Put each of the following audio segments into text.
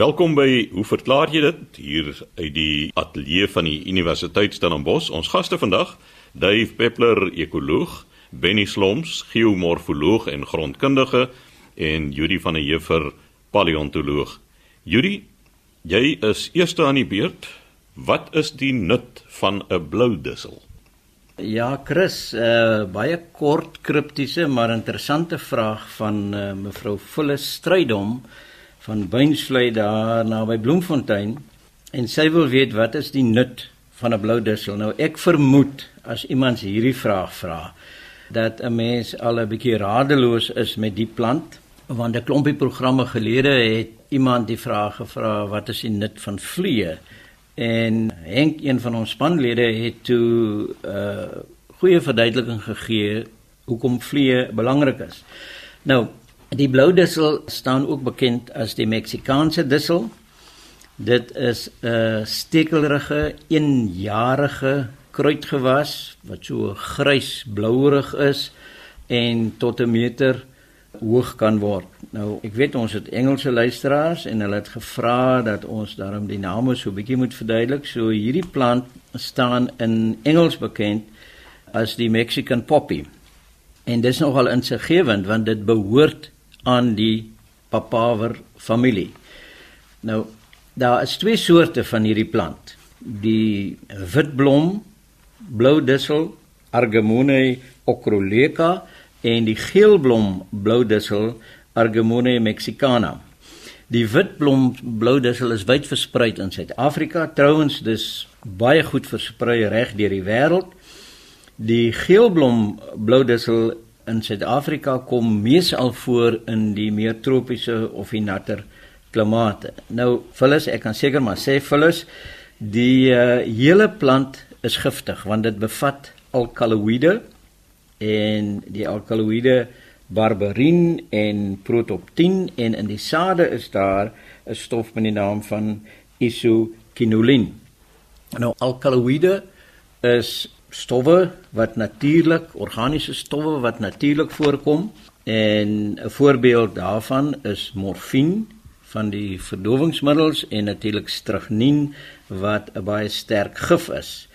Welkom by Hoe verklaar jy dit hier uit die ateljee van die Universiteit Stellenbosch. Ons gaste vandag, Dave Peppler, ekoloog, Benny Sloms, geomorfoloog en grondkundige en Juri van der Heever, paleontoloog. Juri, jy is eerste aan die beurt. Wat is die nut van 'n blou dussel? Ja, Chris, uh, baie kort kriptiese maar interessante vraag van uh, mevrou Vullis Strydom van Buinsvlei daar naby Bloemfontein en sy wil weet wat is die nut van 'n blou dussel? Nou ek vermoed as iemand hierdie vraag vra dat 'n mens al 'n bietjie radeloos is met die plant want 'n klompie programme gelede het iemand die vraag gevra wat is die nut van vliee? En Henk, een van ons spanlede, het toe 'n uh, goeie verduideliking gegee hoekom vliee belangrik is. Nou, die blou dussel staan ook bekend as die Meksikaanse dussel. Dit is 'n stekelrige, eenjarige kruidgewas wat so grys-blouerig is en tot 'n meter hoog kan word. Nou, ek weet ons het Engelse luisteraars en hulle het gevra dat ons daarom die name so bietjie moet verduidelik. So hierdie plant staan in Engels bekend as die Mexican poppy. En dis nogal insiggewend want dit behoort aan die papaver familie. Nou, daar is twee soorte van hierdie plant. Die witblom blou dussel Argemone ocroleca en die geelblom bloudussel Argemone mexicana. Die witblom bloudussel is wyd versprei in Suid-Afrika, trouens dis baie goed versprei reg deur die wêreld. Die geelblom bloudussel in Suid-Afrika kom meesal voor in die meer tropiese of die natter klimate. Nou, vullis, ek kan seker maar sê vullis, die uh, hele plant is giftig want dit bevat alkaloïde en die alkaloïde barberien en protoptin en in die sade is daar 'n stof met die naam van isoquinolien. Nou alkaloïde is stowwe wat natuurlik organiese stowwe wat natuurlik voorkom en 'n voorbeeld daarvan is morfine van die verdowingsmiddels en natuurlik strygnien wat 'n baie sterk gif is.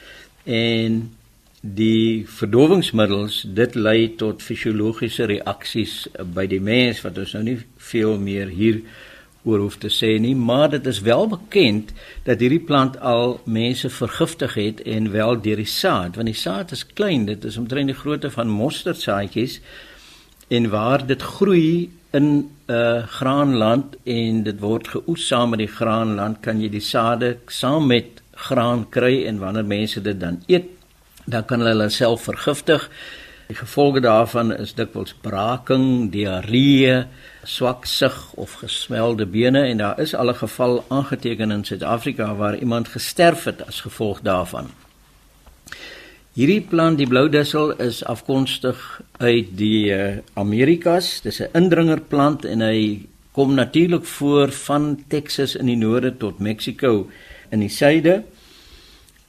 En die verdowingsmiddels dit lei tot fisiologiese reaksies by die mens wat ons nou nie veel meer hier oor hoef te sê nie maar dit is wel bekend dat hierdie plant al mense vergiftig het en wel deur die saad want die saad is klein dit is omtrent die grootte van mosterdsaadjies en waar dit groei in 'n uh, graanland en dit word geoes saam met die graanland kan jy die sade saam met graan kry en wanneer mense dit dan eet dan kan hulle self vergiftig. Die gevolge daarvan is dikwels braking, diarree, swak sig of geswelde bene en daar is al 'n geval aangeteken in Suid-Afrika waar iemand gesterf het as gevolg daarvan. Hierdie plant, die blou dussel, is afkomstig uit die uh, Amerikas. Dis 'n indringerplant en hy kom natuurlik voor van Texas in die noorde tot Mexiko in die suide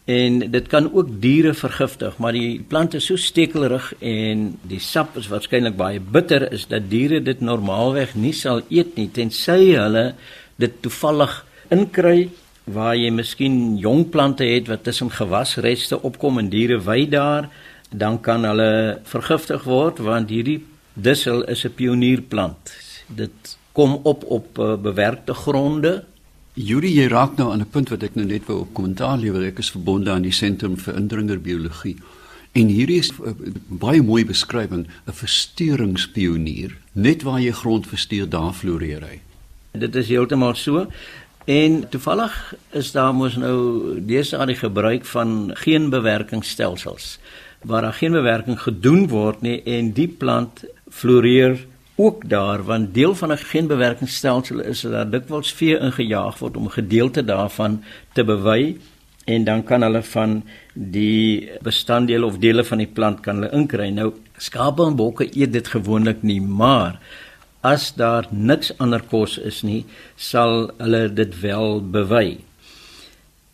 en dit kan ook diere vergiftig maar die plant is so stekelrig en die sap is waarskynlik baie bitter is dat diere dit normaalweg nie sal eet nie tensy hulle dit toevallig inkry waar jy miskien jong plante het wat tussen gewasreste opkom en diere wy daar dan kan hulle vergiftig word want hierdie dussel is 'n pionierplant dit kom op op uh, bewerkte gronde Yuri, jy raak nou aan 'n punt wat ek nou net wou op kommentaar lewer. Ek is verbonde aan die sentrum vir indringerbiologie. En hierdie is uh, baie mooi beskrywing, 'n versteringspionier. Net waar jy grond versteur, daar floreer hy. Dit is heeltemal so. En toevallig is daar mos nou deesdae die gebruik van geen bewerkingsstelsels waar daar geen bewerking gedoen word nie en die plant floreer ook daar want deel van 'n genbewerkingsstelsel is dat dikwels vee ingejaag word om 'n gedeelte daarvan te bewy en dan kan hulle van die bestanddele of dele van die plant kan hulle inkry. Nou skape en bokke eet dit gewoonlik nie, maar as daar niks ander kos is nie, sal hulle dit wel bewy.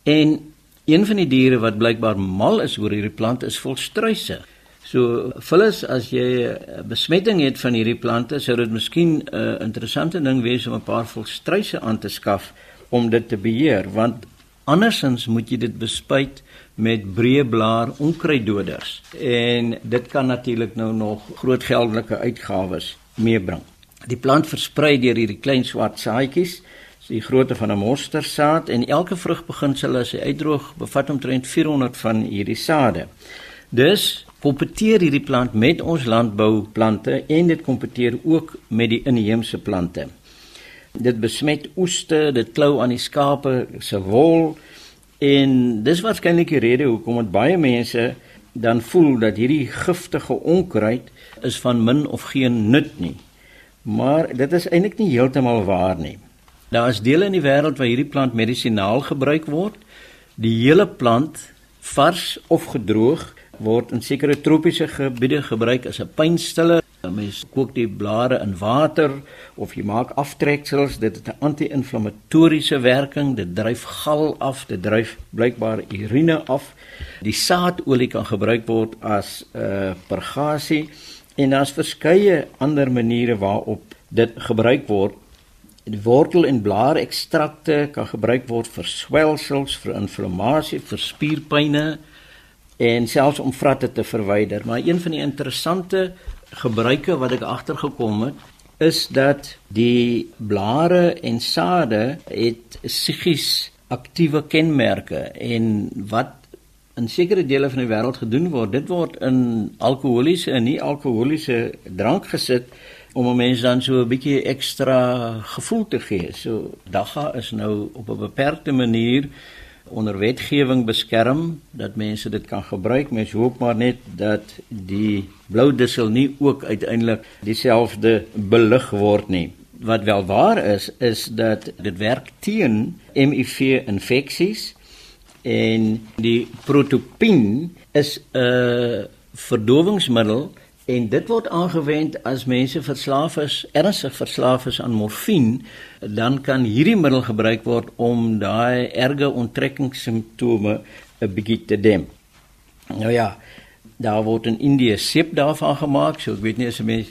En een van die diere wat blykbaar mal is oor hierdie plant is volstruise. So vullis as jy besmetting het van hierdie plante, sou dit miskien 'n uh, interessante ding wees om 'n paar volstruise aan te skaf om dit te beheer want andersins moet jy dit bespuit met breë blaar onkruiddoders en dit kan natuurlik nou nog groot geldelike uitgawes meebring. Die plant versprei deur hierdie klein swart saadjies, die grootte van 'n mostersaad en elke vrugbeginsel as hy uitdroog bevat omtrent 400 van hierdie sade. Dus kompeteer hierdie plant met ons landbouplante en dit kompeteer ook met die inheemse plante. Dit besmet oeste, dit klou aan die skape se wol En dis waarskynlik die rede hoekom dit baie mense dan voel dat hierdie giftige onkruid is van min of geen nut nie. Maar dit is eintlik nie heeltemal waar nie. Daar is dele in die wêreld waar hierdie plant medisinaal gebruik word. Die hele plant vars of gedroog word in sekere tropiese gebiede gebruik as 'n pynstiller. 'n mens kook die blare in water of jy maak aftreksels, dit het 'n anti-inflammatoriese werking, dit dryf gal af, dit dryf blykbaar urine af. Die saadolie kan gebruik word as 'n uh, purgasie en daar's verskeie ander maniere waarop dit gebruik word. Die wortel en blaar ekstrakte kan gebruik word vir swelsels, vir inflammasie, vir spierpynne en selfs om vratte te verwyder. Maar een van die interessante gebruike wat ek agtergekom het is dat die blare en sade het psigies aktiewe kenmerke en wat in sekere dele van die wêreld gedoen word dit word in alkoholiese en nie alkoholiese drank gesit om 'n mens dan so 'n bietjie ekstra gevoel te gee. So dagga is nou op 'n beperkte manier onder wetgewing beskerm dat mense dit kan gebruik. Mens hoop maar net dat die blou dissel nie ook uiteindelik dieselfde belig word nie. Wat wel waar is is dat dit werk teen HIV infeksies en die protopin is 'n verdowingsmiddel En dit word aangewend as mense verslaaf is, ernstig verslaaf is aan morfine, dan kan hierdie middel gebruik word om daai erge onttrekkingssimptome 'n bietjie te dem. Nou ja, daar word in Indië seep daarvan gemaak, so ek weet nie as 'n mens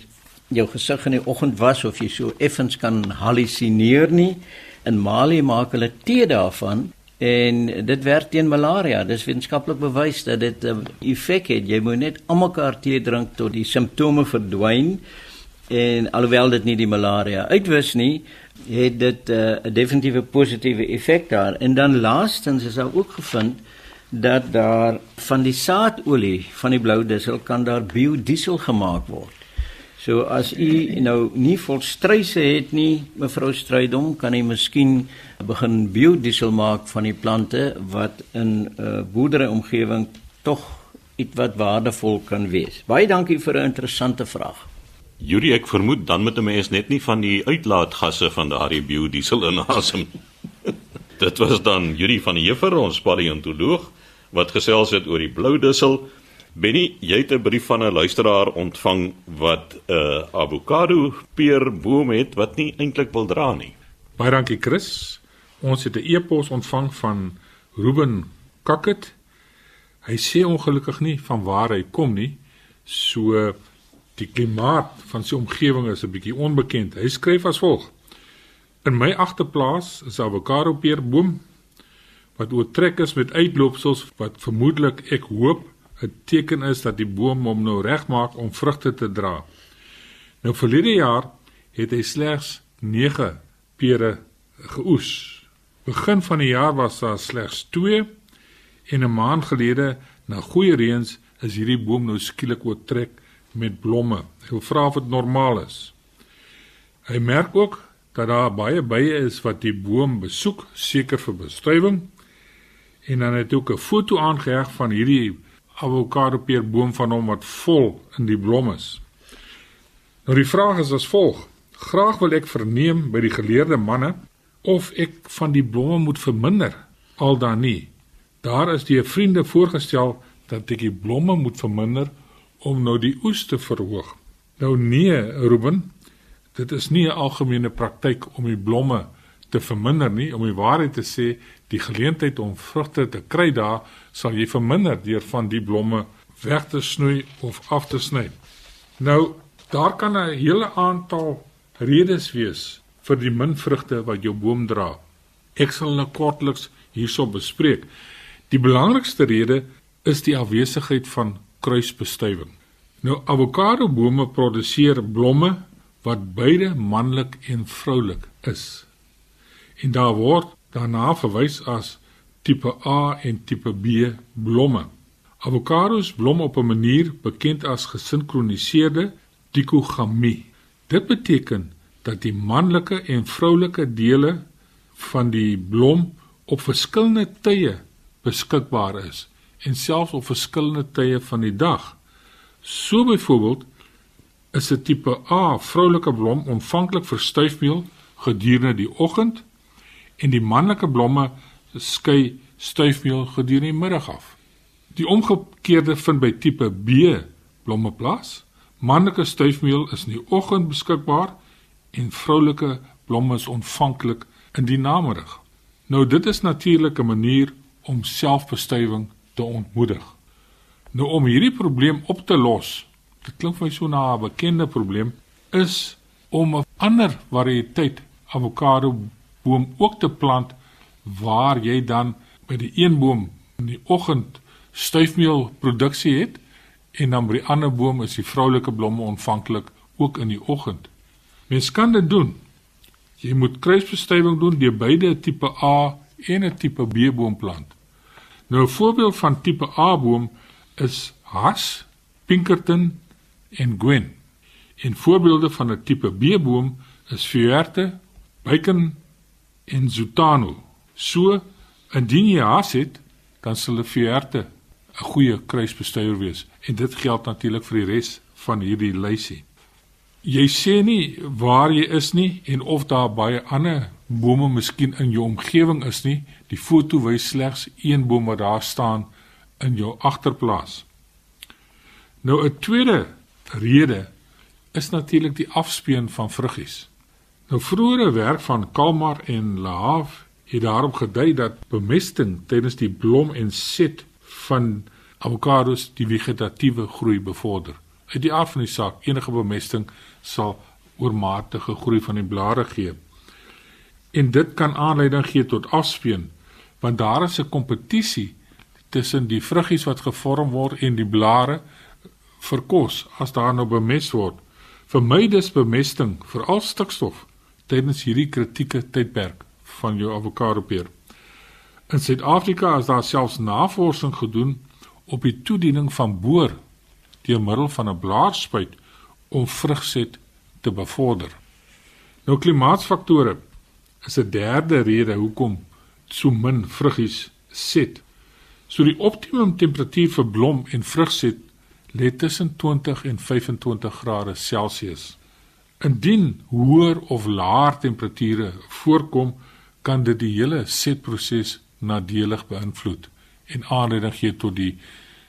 jou gesig in die oggend was of jy so effens kan halusineer nie. In Mali maak hulle tee daarvan En dit werk teen malaria. Dis wetenskaplik bewys dat dit 'n um, effek het. Jy moet net almekaar tee drink tot die simptome verdwyn. En alhoewel dit nie die malaria uitwis nie, het dit uh, 'n uh, definitiewe positiewe effek daar. En dan laastens is daar ook gevind dat daar van die saadolie van die blou dissel kan daar biodiesel gemaak word. So as u nou nie volstryse het nie, mevrou Strydom, kan u miskien begin biodiesel maak van die plante wat in 'n uh, boerdery omgewing tog iets wat waardevol kan wees. Baie dankie vir 'n interessante vraag. Yuri, ek vermoed dan moet 'n mens net nie van die uitlaatgasse van daardie biodiesel inasem. Dit was dan Yuri van die Juffer, ons paleontoloog, wat gesels het oor die blou dissel Benny, jy het 'n brief van 'n luisteraar ontvang wat 'n uh, avokado peerboom het wat nie eintlik wil dra nie. Baie dankie Chris. Ons het 'n e-pos ontvang van Ruben Kakket. Hy sê ongelukkig nie van waar hy kom nie. So die klimaat van sy omgewing is 'n bietjie onbekend. Hy skryf as volg: In my agterplaas is 'n avokado peerboom wat oortrek is met uitloopsels wat vermoedelik ek hoop 'n teken is dat die boom hom nou regmaak om vrugte te dra. Nou verlede jaar het hy slegs 9 pere geoes. Begin van die jaar was daar slegs 2 en 'n maand gelede na goeie reëns is hierdie boom nou skielik oortrek met blomme. Hy vra of dit normaal is. Hy merk ook dat daar baie bye is wat die boom besoek, seker vir bestuiving. En dan het hy ook 'n foto aangeheg van hierdie avokado peerboom van hom wat vol in die blom is. Nou die vraag is as volg: Graag wil ek verneem by die geleerde manne of ek van die blomme moet verminder al dan nie. Daar is die vriende voorgestel dat ek die blomme moet verminder om nou die oes te verhoog. Nou nee, Ruben, dit is nie 'n algemene praktyk om die blomme te verminder nie. Om die waarheid te sê, die geleentheid om vrugte te kry daar sal jy verminder deur van die blomme weg te snoei of af te sny. Nou, daar kan 'n hele aantal redes wees vir die min vrugte wat jou boom dra. Ek sal hulle kortliks hierso bespreek. Die belangrikste rede is die afwesigheid van kruisbestuiving. Nou avokado bome produseer blomme wat beide manlik en vroulik is. En daar word daarna verwys as tipe A en tipe B blomme. Avokados blom op 'n manier bekend as gesinkroniseerde dikogamie. Dit beteken dat die manlike en vroulike dele van die blom op verskillende tye beskikbaar is en selfs op verskillende tye van die dag. So byvoorbeeld is 'n tipe A vroulike blom ontvanklik vir stuifmeel gedurende die oggend en die manlike blomme skei stuifmeel gedurende die middag af. Die omgekeerde vind by tipe B blomme plaas. Manlike stuifmeel is in die oggend beskikbaar en vroulike blomme is ontvanklik in die namiddag. Nou dit is natuurlik 'n manier om selfbestuiving te ontmoedig. Nou om hierdie probleem op te los, dit klink vir my so na 'n bekende probleem, is om 'n ander variëteit avokado boom ook te plant waar jy dan by die een boom in die oggend stuifmeelproduksie het en dan by die ander boom is die vroulike blomme ontvanklik ook in die oggend. Mens kan dit doen. Jy moet kruisbestuiving doen deur beide tipe A en 'n tipe B boom plant. Nou 'n voorbeeld van tipe A boom is Haas, Pinkerton en Gwen. En voorbeelde van 'n tipe B boom is Fuerte, Bacon en Zutano. So indien jy Haas het, dan sal 'n Fuerte 'n goeie kruisbestuiver wees en dit geld natuurlik vir die res van hierdie lysie. Jy sê nie waar jy is nie en of daar baie ander bome miskien in jou omgewing is nie. Die foto wys slegs een boom wat daar staan in jou agterplaas. Nou 'n tweede rede is natuurlik die afspeen van vruggies. Nou vroeëre werk van Kalmar en Lahav het daarop gedui dat bemesting tydens die blom en set van avokados die vegetatiewe groei bevorder. Uit die aard van die saak, enige bemesting sal oormatige groei van die blare gee. En dit kan aanleiding gee tot afspeen, want daar is 'n kompetisie tussen die vruggies wat gevorm word en die blare vir kos as daar nou bemes word. Vermy dus bemesting, veral stikstof, tydens hierdie kritieke tydperk van jou avokadopeer. In Suid-Afrika is daar selfs navorsing gedoen op die toediening van boor deur middel van 'n blaarspuit om vrugset te bevorder. Nou klimaatsfaktore is 'n derde rede hoekom so min vruggies set. So die optimum temperatuur vir blom en vrugset lê tussen 20 en 25 grade Celsius. Indien hoër of laer temperature voorkom, kan dit die hele setproses nadelig beïnvloed en aanleiding gee tot die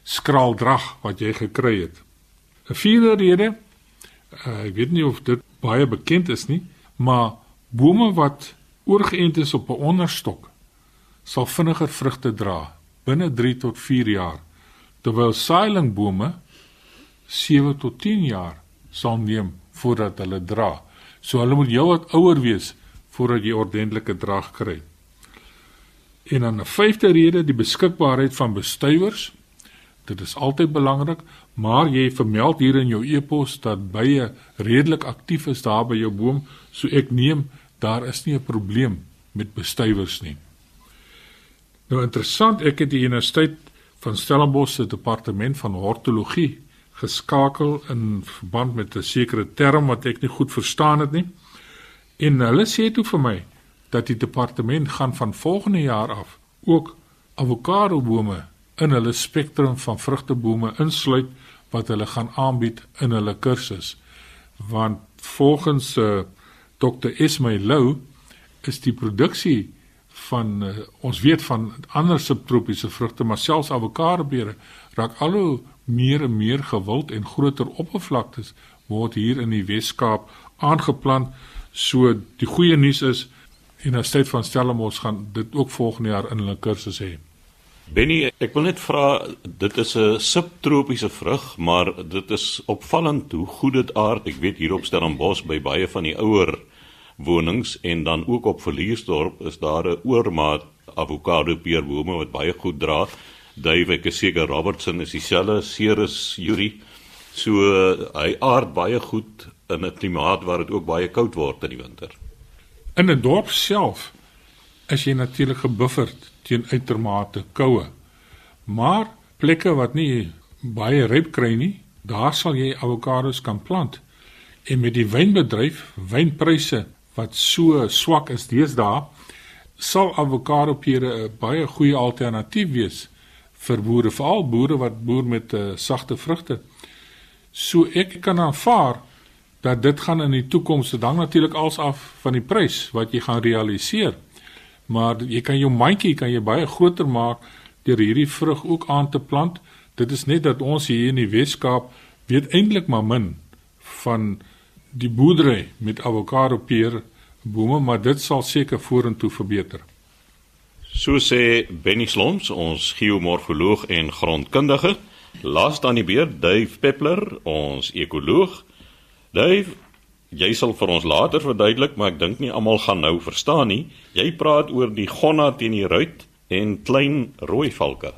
skraal drag wat jy gekry het. 'n Vierde rede, uh, ek weet nie of dit baie bekend is nie, maar bome wat oorgeënt is op 'n onderstok sal vinniger vrugte dra binne 3 tot 4 jaar, terwyl saailingbome 7 tot 10 jaar sal neem voordat hulle dra. So hulle moet jou wat ouer wees voordat jy ordentlike drag kry. En dan 'n vyfde rede, die beskikbaarheid van bestuivers. Dit is altyd belangrik, maar jy vermeld hier in jou e-pos dat bye redelik aktief is daar by jou boom, so ek neem daar is nie 'n probleem met bestuivers nie. Nou interessant, ek het die Universiteit van Stellenbosch se departement van hortologie geskakel in verband met 'n sekere term wat ek nie goed verstaan het nie. En hulle sê toe vir my dat die departement gaan van volgende jaar af ook avokado bome in hulle spektrum van vrugtebome insluit wat hulle gaan aanbied in hulle kursus want volgens uh, Dr. Esmay Lou is die produksie van uh, ons weet van ander subtropiese vrugte maar selfs avokadobere raak al hoe meer en meer gewild en groter oppervlaktes word hier in die Wes-Kaap aangeplant so die goeie nuus is Universiteit van Stellenbosch gaan dit ook volgende jaar in hulle kursus hê. Benny, ek wil net vra, dit is 'n subtropiese vrug, maar dit is opvallend hoe goed dit aard. Ek weet hier op Stellenbosch by baie van die ouer wonings en dan ook op Verliersdorp is daar 'n oormaat avokado peerbome wat baie goed dra. Dave ek is seker Robertson is dieselfde Ceres Yuri. So hy aard baie goed in 'n klimaat waar dit ook baie koud word in die winter. In 'n dorp self is jy natuurlik gebufferd teen uitermate koue. Maar plekke wat nie baie ryp kry nie, daar sal jy avokados kan plant. En met die wynbedryf, wynpryse wat so swak is deesdae, sal avokado pere 'n baie goeie alternatief wees vir boere, veral boere wat boer met uh, sagte vrugte. So ek kan aanvaar dat dit gaan in die toekoms dan natuurlik als af van die prys wat jy gaan realiseer. Maar jy kan jou mandjie kan jy baie groter maak deur hierdie vrug ook aan te plant. Dit is net dat ons hier in die Weskaap weet eintlik maar min van die boerdery met avokado peer bome, maar dit sal seker vorentoe verbeter. So sê Benny Sloms, ons geomorfoloog en grondkundige, laaste aan die beurt Dave Peppler, ons ekoloog. Dave, jy sal vir ons later verduidelik, maar ek dink nie almal gaan nou verstaan nie. Jy praat oor die gonna teen die ruit en klein rooi valke.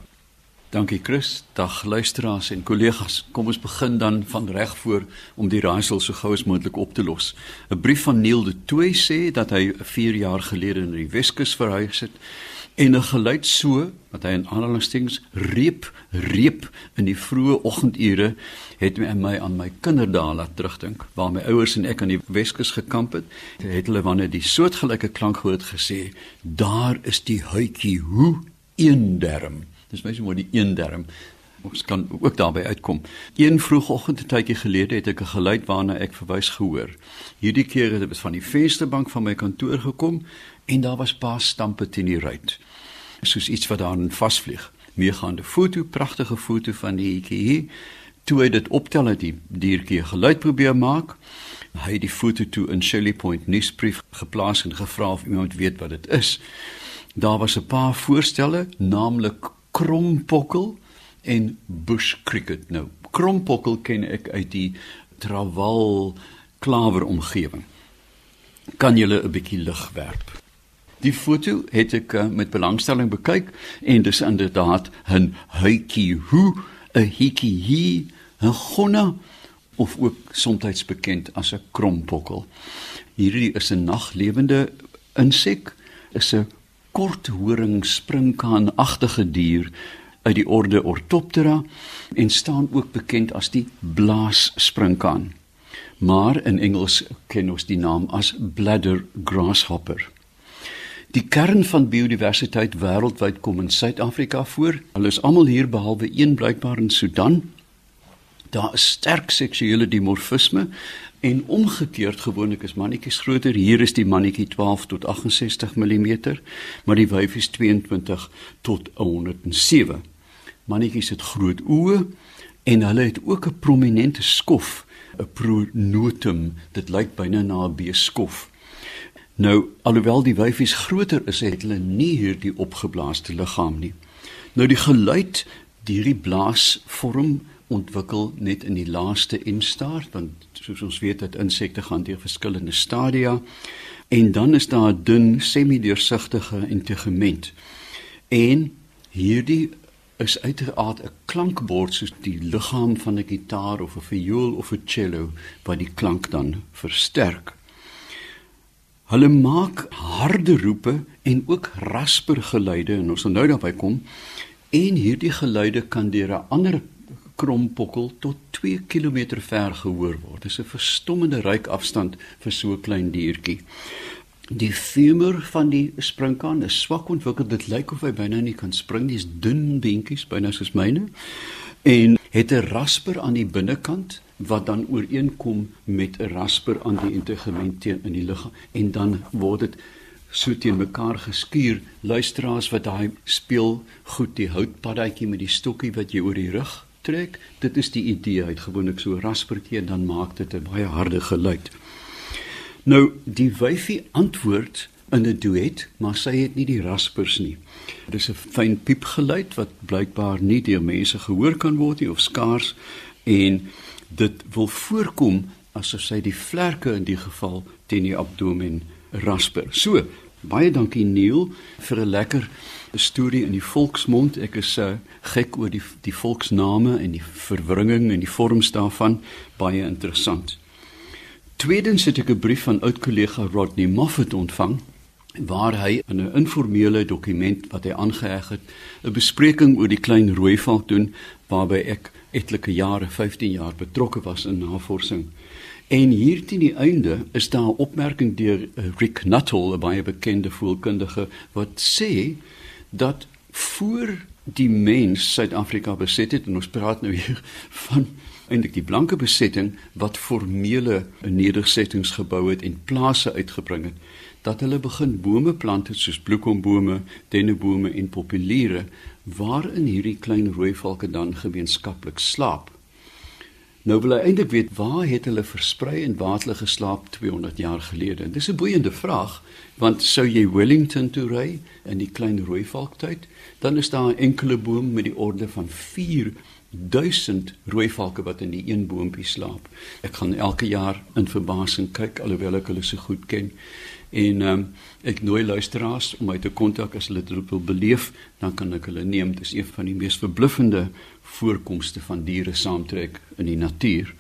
Dankie Chris. Dag luisteraars en kollegas. Kom ons begin dan van reg voor om die raaisel so gou as moontlik op te los. 'n Brief van Neil de Tooy sê dat hy 4 jaar gelede in die Weskus verhuis het en 'n geluid so wat hy in aanhalingstekens reep reep in die vroeë oggendure het my, my aan my kinderdae laat terugdink waar my ouers en ek aan die Weskus gekamp het het hulle wanneer die soortgelyke klank gehoor gesê daar is die huitjie hoe een derm Dis mens moet die een derm ons kan ook daarby uitkom. Een vroegoggend 'n tydjie gelede het ek 'n geluid waarna ek verwys gehoor. Hierdie keer het dit van die vensterbank van my kantoor gekom en daar was paar stampe teen die ruit. Soos iets wat daarin vasvlieg. Meegaande foto, pragtige foto van die hierdie toe hy dit optel het die diertjie geluid probeer maak. Hy het die foto toe in Shelley Point nuusbrief geplaas en gevra of iemand weet wat dit is. Daar was 'n paar voorstelle, naamlik krompokkel en bush cricket. Nou, krompokkel ken ek uit die Trawal klawer omgewing. Kan julle 'n bietjie lig werp? Die foto het ek uh, met belangstelling bekyk en dis inderdaad 'n huitjie hoe 'n hietjie hier 'n gonna of ook soms bekend as 'n krompokkel. Hierdie is 'n naglewende insek, is 'n korthoring sprinkaanagtige dier uit die orde Orthoptera en staan ook bekend as die blaassprinkaan. Maar in Engels ken ons die naam as bladder grasshopper. Die kern van biodiversiteit wêreldwyd kom in Suid-Afrika voor. Hulle is almal hier behalwe een blykbaar in Sudan. Daar is sterk seksuele dimorfisme En omgekeerd gewoonlik is mannetjies groter. Hier is die mannetjie 12 tot 68 mm, maar die wyf is 22 tot 107. Mannetjies het groot oë en hulle het ook 'n prominente skof, 'n pronotum. Dit lyk byna na 'n beeskof. Nou, alhoewel die wyfies groter is, het hulle nie hierdie opgeblaaste liggaam nie. Nou die geluid die blaas vorm ontwikkel net in die laaste instaart want soos ons weet dat insekte gaan deur verskillende stadia en dan is daar 'n dun semi-deursigtige integement en hierdie is uiteraard 'n klankbord soos die liggaam van 'n gitaar of 'n viool of 'n cello wat die klank dan versterk. Hulle maak harde roepe en ook raspergeluide en ons sal nou daarby kom en hierdie geluide kan deur 'n ander krompokkel tot 2 km ver gehoor word. Dit is 'n verstommende ryk afstand vir so 'n klein diertjie. Die femur van die sprinkaan is swak ontwikkel. Dit lyk of hy byna nie kan spring nie. Dis dun beentjies, byna soos myne. En het 'n rasper aan die binnekant wat dan ooreenkom met 'n rasper aan die integement teen in die liggaam en dan word dit so teen mekaar geskuur. Luisteraars wat daai speel goed die houtpaddatjie met die stokkie wat jy oor die rug trek. Dit is die idee uit gewoonlik so raspertjie en dan maak dit 'n baie harde geluid. Nou die wyfie antwoord in 'n duet, maar sy het nie die raspers nie. Dit is 'n fyn piepgeluid wat blykbaar nie deur mense gehoor kan word nie of skaars en dit wil voorkom asof sy die vlerke in die geval teen die abdomen rasper. So, baie dankie Neil vir 'n lekker storie in die volksmond. Ek is uh, gek oor die die volksname en die verwringing en die vorms daarvan. Baie interessant. Tweedens het ek 'n brief van oud kollega Rodney Moffat ontvang waar hy in 'n informele dokument wat hy aangeheg het, 'n bespreking oor die klein rooi valk doen waarby ek etlike jare, 15 jaar betrokke was in navorsing. En hier teen die einde is daar 'n opmerking deur eh, Rick Nuttall, 'n baie bekende voelkundige, wat sê dat voor die mens Suid-Afrika beset het en ons praat nou hier van eintlik die blanke besetting wat formele nedersettings gebou het en plase uitgebring het dat hulle begin bome plant het soos bloekombome, dennebome en populiere waarin hierdie klein rooi valke dan gemeenskaplik slaap. Nou wil hy eintlik weet waar het hulle versprei en waar hulle geslaap 200 jaar gelede. Dis 'n boeiende vraag want sou jy Wellington toe ry in die klein rooi valk tyd, dan is daar 'n enkele boom met die orde van 4000 rooi valke wat in die een boontjie slaap. Ek gaan elke jaar in verbasing kyk alhoewel ek hulle so goed ken. En um, ek nooi luisteraars om my te kontak as hulle dit wil beleef, dan kan ek hulle neem. Dit is een van die mees verbluffende voorkomste van diere saamtrek in die natuur.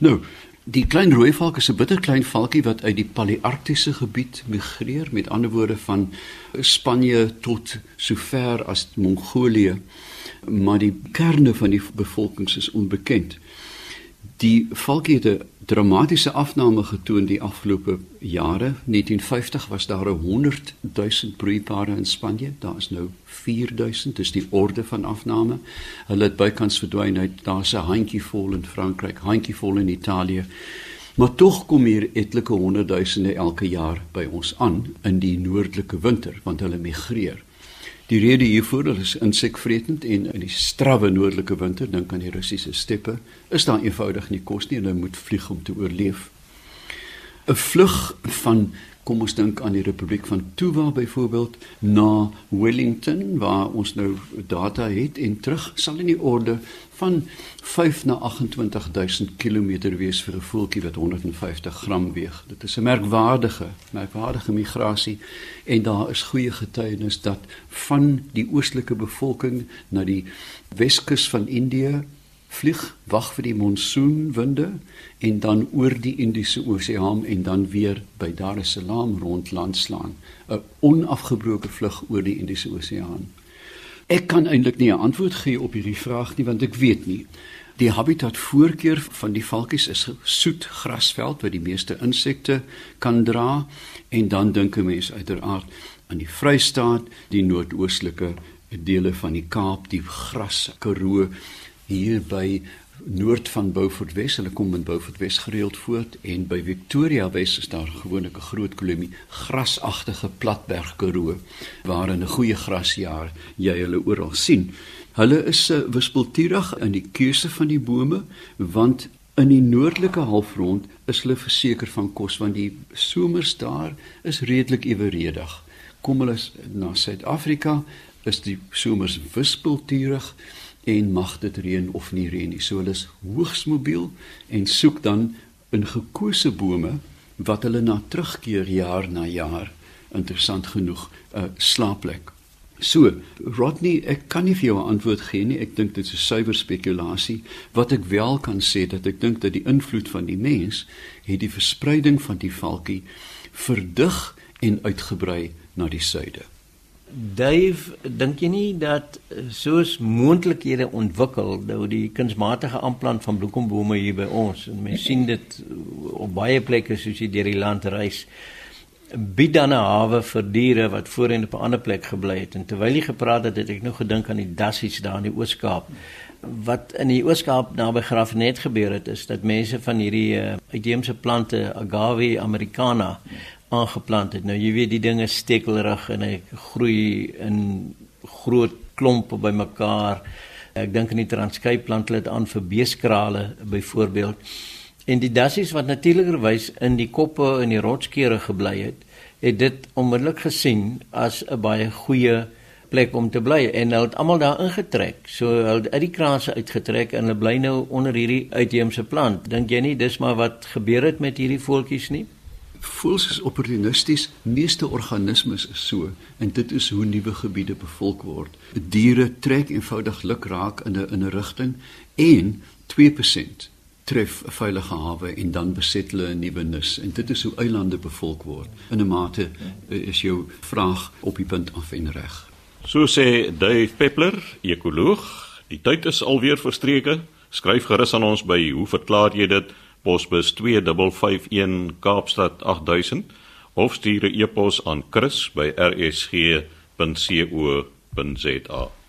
Nou, die klein rooi valk is 'n bitterklein valkie wat uit die palearktiese gebied migreer, met ander woorde van Spanje tot sover as Mongolië, maar die kerne van die bevolking is onbekend. Die valkie het 'n dramatiese afname getoon die afgelope jare. 1950 was daar 100 000 broeipare in Spanje. Daar is nou 4000, dis die orde van afname. Hulle het bykans verdwyn uit. Daar's 'n handjievol in Frankryk, handjievol in Italië. Maar tog kom hier etlike honderdduisende elke jaar by ons aan in die noordelike winter want hulle migreer. Die rede hiervoor is insekvretend en in die strawwe noordelike winter, dink aan die Russiese steppe, is daar eenvoudig nie kos nie en hulle moet vlieg om te oorleef. 'n Vlug van kom ons dink aan die Republiek van Tuva byvoorbeeld na Wellington waar ons nou data het en terug sal in die orde van 5 na 28000 km wees vir 'n voeltjie wat 150 gram weeg. Dit is 'n merkwaardige, merkwaardige migrasie en daar is goeie getuienis dat van die oostelike bevolking na die Weskus van Indië vlieg wag vir die monsoonwinde en dan oor die Indiese Oseaan en dan weer by Dar es Salaam rond land slaan 'n onafgebroke vlug oor die Indiese Oseaan. Ek kan eintlik nie 'n antwoord gee op hierdie vraag nie want ek weet nie. Die habitat voorkeur van die valkies is soet grasveld waar die meeste insekte kan dra en dan dink 'n mens uiteraard aan die Vrystaat, die noordoostelike dele van die Kaap, die gras Karoo hier by noord van Beaufort Wes. Hulle kom in Beaufort Wes gereeld voort en by Victoria Wes is daar gewoonlik 'n groot kolonie grasagtige platberg Karoo waar in 'n goeie grasjaar jy hulle oral sien. Hulle is uh, wispelturig in die keuse van die bome want in die noordelike halfrond is hulle verseker van kos want die somers daar is redelik eweredig. Kom hulle na Suid-Afrika is die somers wispelturig en mag dit reën of nie reën nie. So hulle is hoogs mobiel en soek dan in gekose bome wat hulle na terugkeer jaar na jaar interessant genoeg 'n uh, slaapplek. So, Rodney, ek kan nie vir jou 'n antwoord gee nie. Ek dink dit is suiwer spekulasie. Wat ek wel kan sê dat ek dink dat die invloed van die mens het die verspreiding van die valkie verdig en uitgebrei na die suide. Dave, dink jy nie dat eh, soos moontlikhede ontwikkel nou die kunsmatige aanplant van bloekombome hier by ons en mense sien dit op baie plekke soos jy deur die land reis bied dan 'n hawe vir diere wat voorheen op 'n ander plek gebly het. En terwyl jy gepraat het het ek nou gedink aan die dassies daar in die Oos-Kaap. Wat in die Oos-Kaap naby Graafnet gebeur het is dat mense van hierdie uh, uitheemse plante agave americana aangeplant het. Nou jy weet die dinge stekelrig en hy groei in groot klompe bymekaar. Ek dink in die Transkei plant hulle dit aan vir beeskrale byvoorbeeld. En die dassies wat natuurlikerwys in die koppe en die rotskere gebly het, het dit onmiddellik gesien as 'n baie goeie plek om te bly en hulle het almal daar ingetrek. So hulle het uit die kraanse uitgetrek en hulle bly nou onder hierdie uitheemse plant. Dink jy nie dis maar wat gebeur het met hierdie voeltjies nie? Voels is opportunisties, meeste organismes is so en dit is hoe nuwe gebiede bevolk word. Diere trek eenvoudig luk raak in 'n in 'n rigting en 2% tref 'n veilige hawe en dan beset hulle 'n nuwe nis en dit is hoe eilande bevolk word. In 'n mate eh, is jou vraag op die punt af en reg. So sê Dave Peppler, ekoloog, die tyd is alweer verstreke. Skryf gerus aan ons by hoe verklaar jy dit? Posbus 2551 Kaapstad 8000 of stuur 'n e-pos aan chris@rsg.co.za.